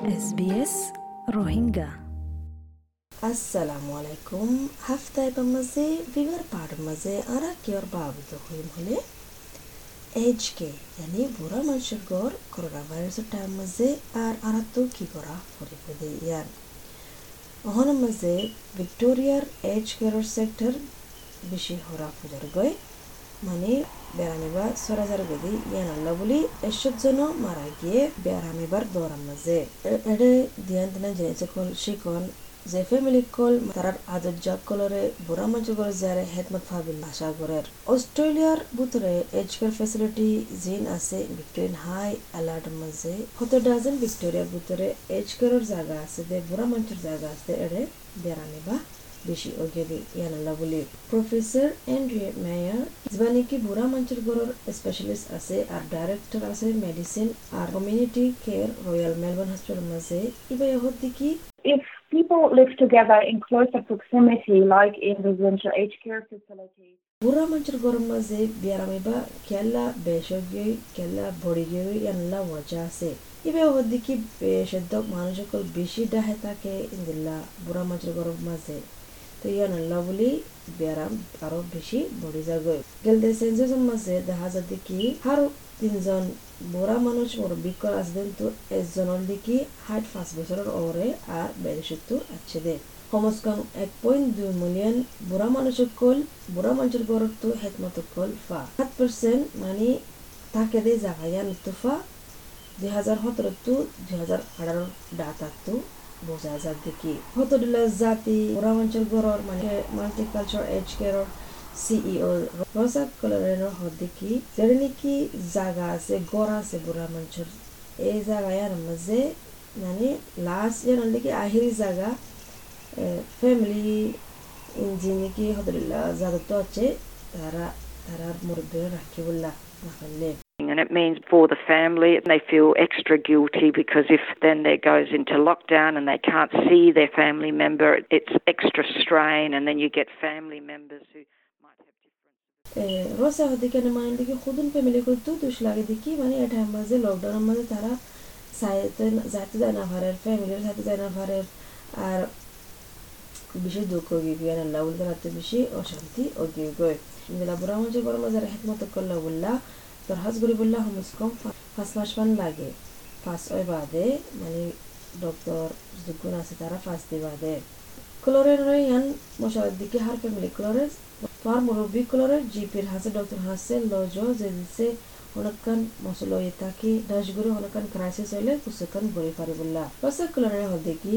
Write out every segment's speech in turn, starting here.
SBS Rohingya আসসালামু আলাইকুম হাফতায় মাঝে বিবার পাড় মাঝে আরা কেয়ার বাবুদ হইম হলে এজ কে यानी বুড়া মানুষের গড় করোনা ভাইরাসের টাইম মাঝে আর আরা তো কি করা ফুরিব দে ইয়ান অহন মাঝে ভিক্টোরিয়ার এজ কেয়ার সেক্টর বেশি হরা ফুজার গয় মানে বেড়ামিবা সরাজার গদি ইয়ান আল্লাহ বলি এসব জন মারা গিয়ে বেড়ামিবার দৌড়ার মাঝে। এডে দিয়ান দিনা জেনেছে কল শিকন যে ফ্যামিলি কল তারার আদর জাগ কলরে বুড়া মঞ্চ করে যারে হেদমত ফাবিল আশা করের। অস্ট্রেলিয়ার ভিতরে এজ কেয়ার ফেসিলিটি জিন আছে ভিক্টোরিয়ান হাই অ্যালার্ট মাঝে। হতে ডাজন ভিক্টোরিয়ার ভিতরে এজ কেয়ারের জায়গা আছে দে বুড়া মঞ্চের জায়গা আছে এড়ে বেড়ানিবা বেশি ওগেদি ইয়ানাল্লা বলি। প্রফেসর এন্ড্রিয়ে মেয়ার যিবানি কি বুড়া মঞ্চের গড়ের স্পেশালিস্ট আছে? আর ডাইরেক্টর আছে মেডিসিন আর community care Royal Melbourne hospital মাঝে। ইবা ইহত কি? If people live together in closer proximity, like in residential aged care facilities, বুড়া মঞ্চের গরম মাঝে বিয়ারামিবা কেলা বেশগি কেলা বড়িগি ইয়ানলা ওয়াজা আছে। ইবে হদ্দিকি বেশদ্দ মানুষ বেশি ডাহে থাকে? ইন্দিল্লা বুড়া মঞ্চের গরম মাঝে। তো ইয়ানল্লা বলি বিয়ারাম আরও বেশি বড়ি যাগৈ। গেলদে সেন্সেসন মাঝে দেখা যাতে কি হার তিনজন বুড়া মানুষ মুরব্বী কল আসবেন তো একজনের দিকে হাইট পাঁচ বছরের ওরে আর বেড়েসত্তু আছে দে কমসকম এক পয়েন্ট দুই মিলিয়ন বুড়া মানুষের কল বুড়া মানুষের গড়ত তো হেতমত কল ফা। সাত পার্সেন্ট মানে তাকে দে জাগাইয়া নতুফা। দুই হাজার সতেরো টু দুই হাজার আঠারো ডাটা তো বোঝা যায় দেখি হতদিলা জাতি মানুষের গড়র মানে মাল্টিকালচার এজ কেয়ারর সিইও রসা কলরের হদ্দিকি যেটা নাকি জায়গা আছে, গড় আছে মানুষের এই জায়গায় মাঝে মানে লাস্ট যেন দেখি আহিরি জায়গা ফ্যামিলি যিনি হদুল্লাহ যাদের তো আছে, তারা তারা মুরব্বী রাখি বললা, না And it means for the family, they feel extra guilty because if then there goes into lockdown and they can't see their family member, it's extra strain, and then you get family members who might have different. রসা হদিকে মানে দেখি খুদুন family করতো দুষ লাগে দেখি মানে এটা মাঝে লকডাউনের মাঝে তারা সাইতে যাইতে যায় না পারে ফ্যামিলির সাথে যায় না পারে আর বেশি দুঃখ গিয়ে আল্লাহ বলতে রাতে বেশি অশান্তি ও গিয়ে গয় দিলা বুড়া মাঝে বড় মাঝে হেকমত করলে বললা তোর হাজ গরি বললা হমস কম পাঁচ মাস মান লাগে। পাঁচ ওই বাদে মানে ডক্টর যোগ্য আছে তারা পাঁচ দি বাদে। ক্লোরের ইয়ান মশার দিকে হার ফ্যামিলি ক্লোরের তোমার মুরব্বী ক্লোরের জিপির হাসে ডক্টর হাসে লজ যে দিছে হনকান মশলো ইতাকি ডাশগুরি হনকান ক্রাইসিস হইলে কুসকান গরি পারি বললা। রসা ক্লোরের হদিকি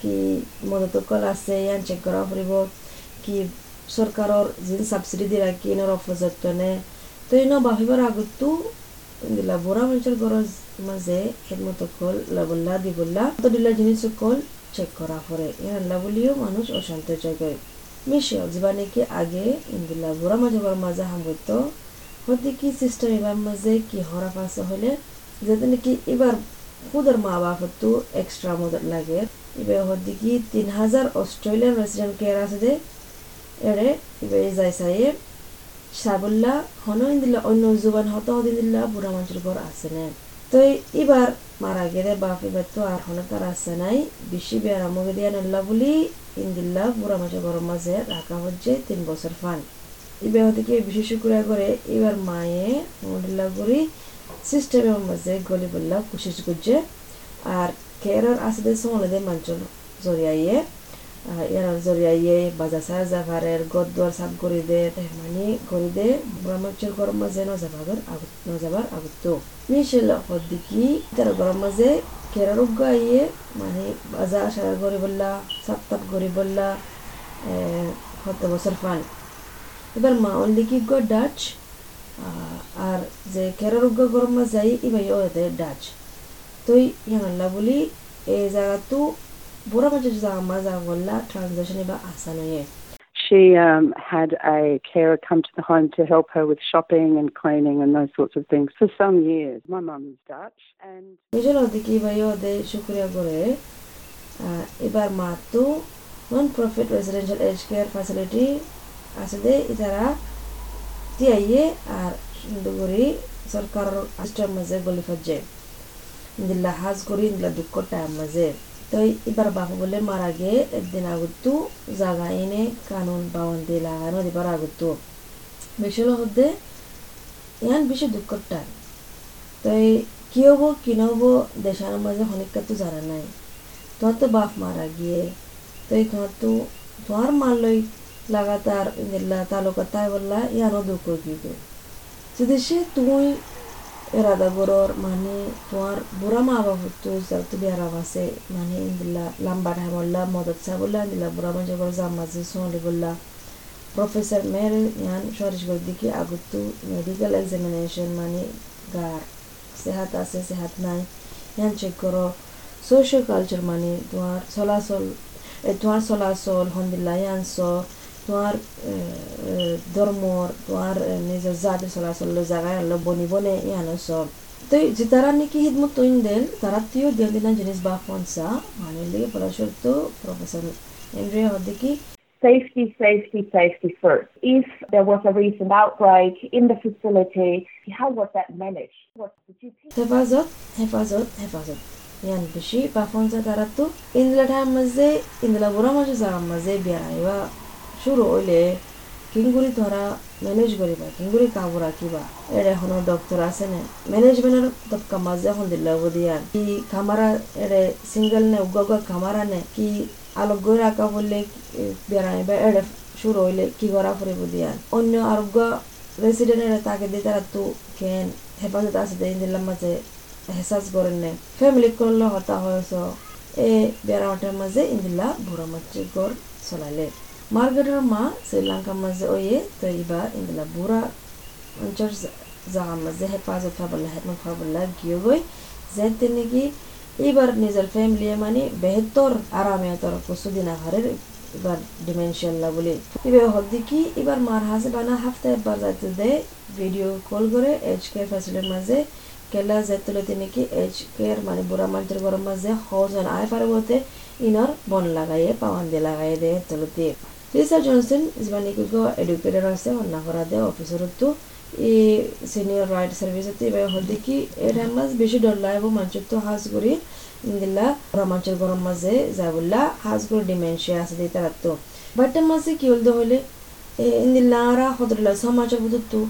কি মদতকল আছে ইয়ান চেক কৰা ফুৰিব, কি চৰকাৰৰ যি ছাবচিডি দি ৰাখি ইনৰ অফজতনে তো ইনো ভাবিবৰ আগতো দিলা বুঢ়া মানুহৰ ঘৰৰ মাজে হেডমত কল, লাবল্লা, দিবল্লা তো দিলা জিনিস কল চেক পরে এর আল্লাহ বলিও মানুষ অশান্ত জায়গায় মিশে যিবা নাকি আগে ইন্দিলা বুঢ়া মানুহৰ মাজে সামগ্য হতে কি সিস্টেম এবার মাঝে কি হরা পাশে হলে, যাতে নাকি এবার খুদের মা বাপতো এক্সট্রা মদত লাগে। এবার হতে কি তিন হাজার অস্ট্রেলিয়ান রেসিডেন্ট কেয়ার আছে দে। এরে এবার যাই চাইয়ে সাবল্লা হনো দিলা অন্য জুবান হত হদিন দিলা বুড়া মানুষের ঘর আছে না? তো এবার মারা গেলে বাপ এবার তো আর হনে তার আছে নাই। বেশি বেড়া মুখে দিয়া নল্লা বলি ইন্দিল্লা বুড়া মানুষের ঘর মাঝে রাখা হচ্ছে তিন বছর ফান। এবার হতে কি বিশেষ করে এবার মায়ে মন্দিল্লা করি সারা জাভারের গদ দুয়ার সাফ করে দে মানে করে দে ব্রহ্মচর গরম মাঝে ন যাবার আগত ন যাবার আগত মিশেল হদ্দিকি তার গরম মাঝে কেরার উগ্গা ইয়ে মানে বাজার সারা করে বললা, সাপ তাপ করে বললা হত বছর ফান। এবার মা অন্দিকি গো ডাচ আর যে কেরার উগ্গা গরম মাঝে ইবাই ও ডাচ তই ইয়াংলা বুলি এই জায়গাটো বুড়া মাঝে জাগা মাজা গল্লা ট্রানজেকশন বা আসান হয়ে She um, had a carer come to the home to help her with shopping and cleaning and those sorts of things for some years. My mum's Dutch and নিজের ওদিকে ভাই ওদের শুক্রিয়া করে আহ, এবার মাত্র non profit residential age care facility আছে দে ইতারা তিয়াইয়ে আর সুন্দর করে সরকার আষ্টার মাঝে গলি ফাজে ইন্দিল্লা হাজ করি ইন্দিল্লা দুঃখ টাইম মাঝে। তো এবার বাপু বলে মারা গিয়ে একদিন আগতো জাগা এনে কানুন বাউন্দি লাগানো দিবার আগতো। বেশি হতে ইয়ান বেশি দুঃখর টাইম। তাই কি হব, কি নহবো দেশের মাঝে অনেকটা তো জানা নাই। তোমার তো বাপ মারা গিয়ে তাই তোমার তো তোমার মারলই লাগাতার ইন্দিল্লা তালুকা তাই বললা ইয়ানো দুঃখ গিয়ে যদি সে তুই এরাদা গরর মানে তোমার বুড়া মা বাবু তো তো বেড়াম আছে মানে ইন্দিল্লা লাম্বা ঠামল্লা মদত চা বললা ইন্দিল্লা বুড়া মাঝে গর জামাজে সোহলি বললা। প্রফেসর মেয়ের ইয়ান সরিশগর দিকে আগতো মেডিকেল এক্সামিনেশন মানে গার, সেহাত আছে, সেহাত নাই। ইয়ান চেক করো সোশ্যাল কালচার মানে তোমার চলাচল তোমার চলাচল হন্দিল্লা ইয়ান চ। তোমার ধর্মর তোমার এ, নিজের জাতির চলাচল জায়গায় আলো বনি বনে ইয়ান সব তো যে তারা নাকি হিদমত তৈন দেন তারা তিও দেন দিনা জিনিস বা ফোনসা মানে লিগে পড়াশোর তো প্রফেসর এন্ড্রিয়া হদ্দিকি Safety, safety, safety first. If there was a recent outbreak in the facility, how was that managed? What did you take? হেফাজত হেফাজত হেফাজত ইয়ান বেশি বাফনসা তারা তো ইন্দলা ঠাম মাঝে ইন্দলা বুড়া মাঝে জাগা মাঝে বিয়ারাইবা শুরু হইলে কিংগুড়ি ধরা ম্যানেজ করিবা কিংগুড়ি কাবু রাখিবা এর এখনও ডক্টর আছে না ম্যানেজমেন্টের দপকা মাঝে এখন দিল্লা বুদিয়ান কি খামারা এরে সিঙ্গেল নে উগা খামারা নে, কি আলোক গই রাখা বললে বেড়াইবা এড়ে শুরু হইলে কি করা ফুরিব দিয়ান অন্য আরোগ্য রেসিডেন্টের তাকে দিয়ে তারা তো কেন হেফাজত আছে দেই দিলাম মাঝে এহসাস করেন নে ফ্যামিলি করলে হতা হয়েছ। এ বেড়াওয়াটার মাঝে ইন্দিল্লা বুড়া মাছ গর চলালে। মার্কেটের মা শ্রীলঙ্কার মাঝে ওয়ে তো এবার ইন্দিল্লা বুড়া অঞ্চল জাগার মাঝে হেফাজত ফাবল্লা হেতমত ফাবল্লা গিয়ে গই যেতে নাকি এবার নিজের ফ্যামিলি মানে বেহতর আরামে তোর কুসুদিন আহারের এবার ডিমেনশিয়াল্লা বলে এবার হদ্দি কি এবার মার হাসে বানা হাফতে একবার যাইতে দে ভিডিও কল করে এইচ কে ফ্যাসিলিটির মাঝে কেলা যেতে নাকি এইচ কেয়ার মানে বুড়া মানুষের গরম মাঝে হজন আয় পারে বলতে ইনর বন লাগাইয়ে পাওয়ান দিয়ে লাগাইয়ে দে তলতে দে অফিসরত তো এই সিনিয়র রাইট সার্ভিসত এবার হদ্দি কি এর মাঝ বেশি ডর লাগবো মানুষের তো হাজ করি, ইন্দিল্লা, রমাঞ্চল গরম মাঝে যাবুল্লা হাজ করে ডিমেনশিয়া আছে দিতে রাখতো বাট্টার মাঝে কি হলদো হলে ইন্দিল্লা আরা হদরলা সমাজের বুধত্তু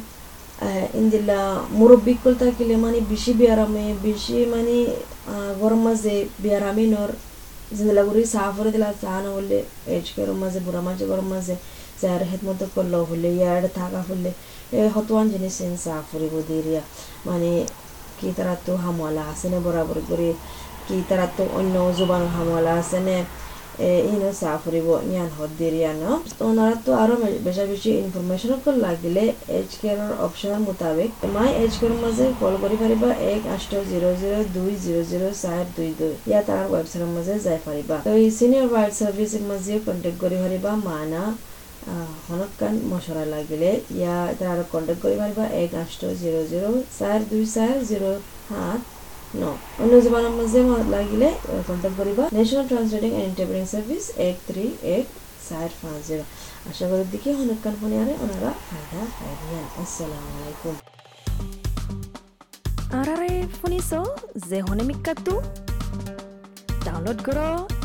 ইন্দিল্লা মুরব্বী কল থাকিলে মানে বেশি বিয়ারামে, বেশি মানে গরম মাঝে বিয়ারামে জিন্দলা গুড়ি সাফরে দিলা চাহানো হলে এজ গরম মাঝে বুড়া মাঝে গরম মাঝে যার হেদমত করল হলে ইয়ার থাকা হলে এ হতওয়ান জিনিস সাফরে বুদিরিয়া মানে কি তারা তো হামলা আছে না বরাবর করে কি তারা তো অন্য জোবান হামওয়ালা আছে ইনো সাফরিব ইয়ান হদ্দিরিয়া ন তো ওনারা তো আরও বেশি বেশি ইনফরমেশন কল লাগিলে এজ কেয়ার অপশন মোতাবেক। মাই এজ কেয়ার মাঝে কল করি পারিবা এক আষ্ট জিরো জিরো দুই জিরো জিরো চার দুই দুই। ইয়া তার ওয়েবসাইটের মাঝে যাই পারিবা তো সিনিয়র ওয়াইড সার্ভিসের মাঝে কন্টেক্ট করি পারিবা মানা হনকান মশলা লাগিলে। ইয়া তার কন্টেক্ট করি পারিবা এক আষ্ট জিরো জিরো চার দুই চার জিরো সাত। ন অন্য জমানার মাঝে লাগিলে কন্ট্যাক্ট করিবা। National translating and interpreting service এক থ্রি এক চার পাঁচ জিরো আশা করি দিকে হনকান ফোনে আরে, ওনারা ফায়দা পাইবেন আসসালামু আলাইকুম। আরারে শুনিছ, যে হনে মিক্কাটো ডাউনলোড কৰ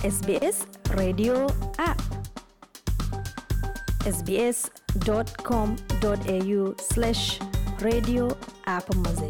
S B S radio' app S B S dot com dot A U slash radio' app মাজে।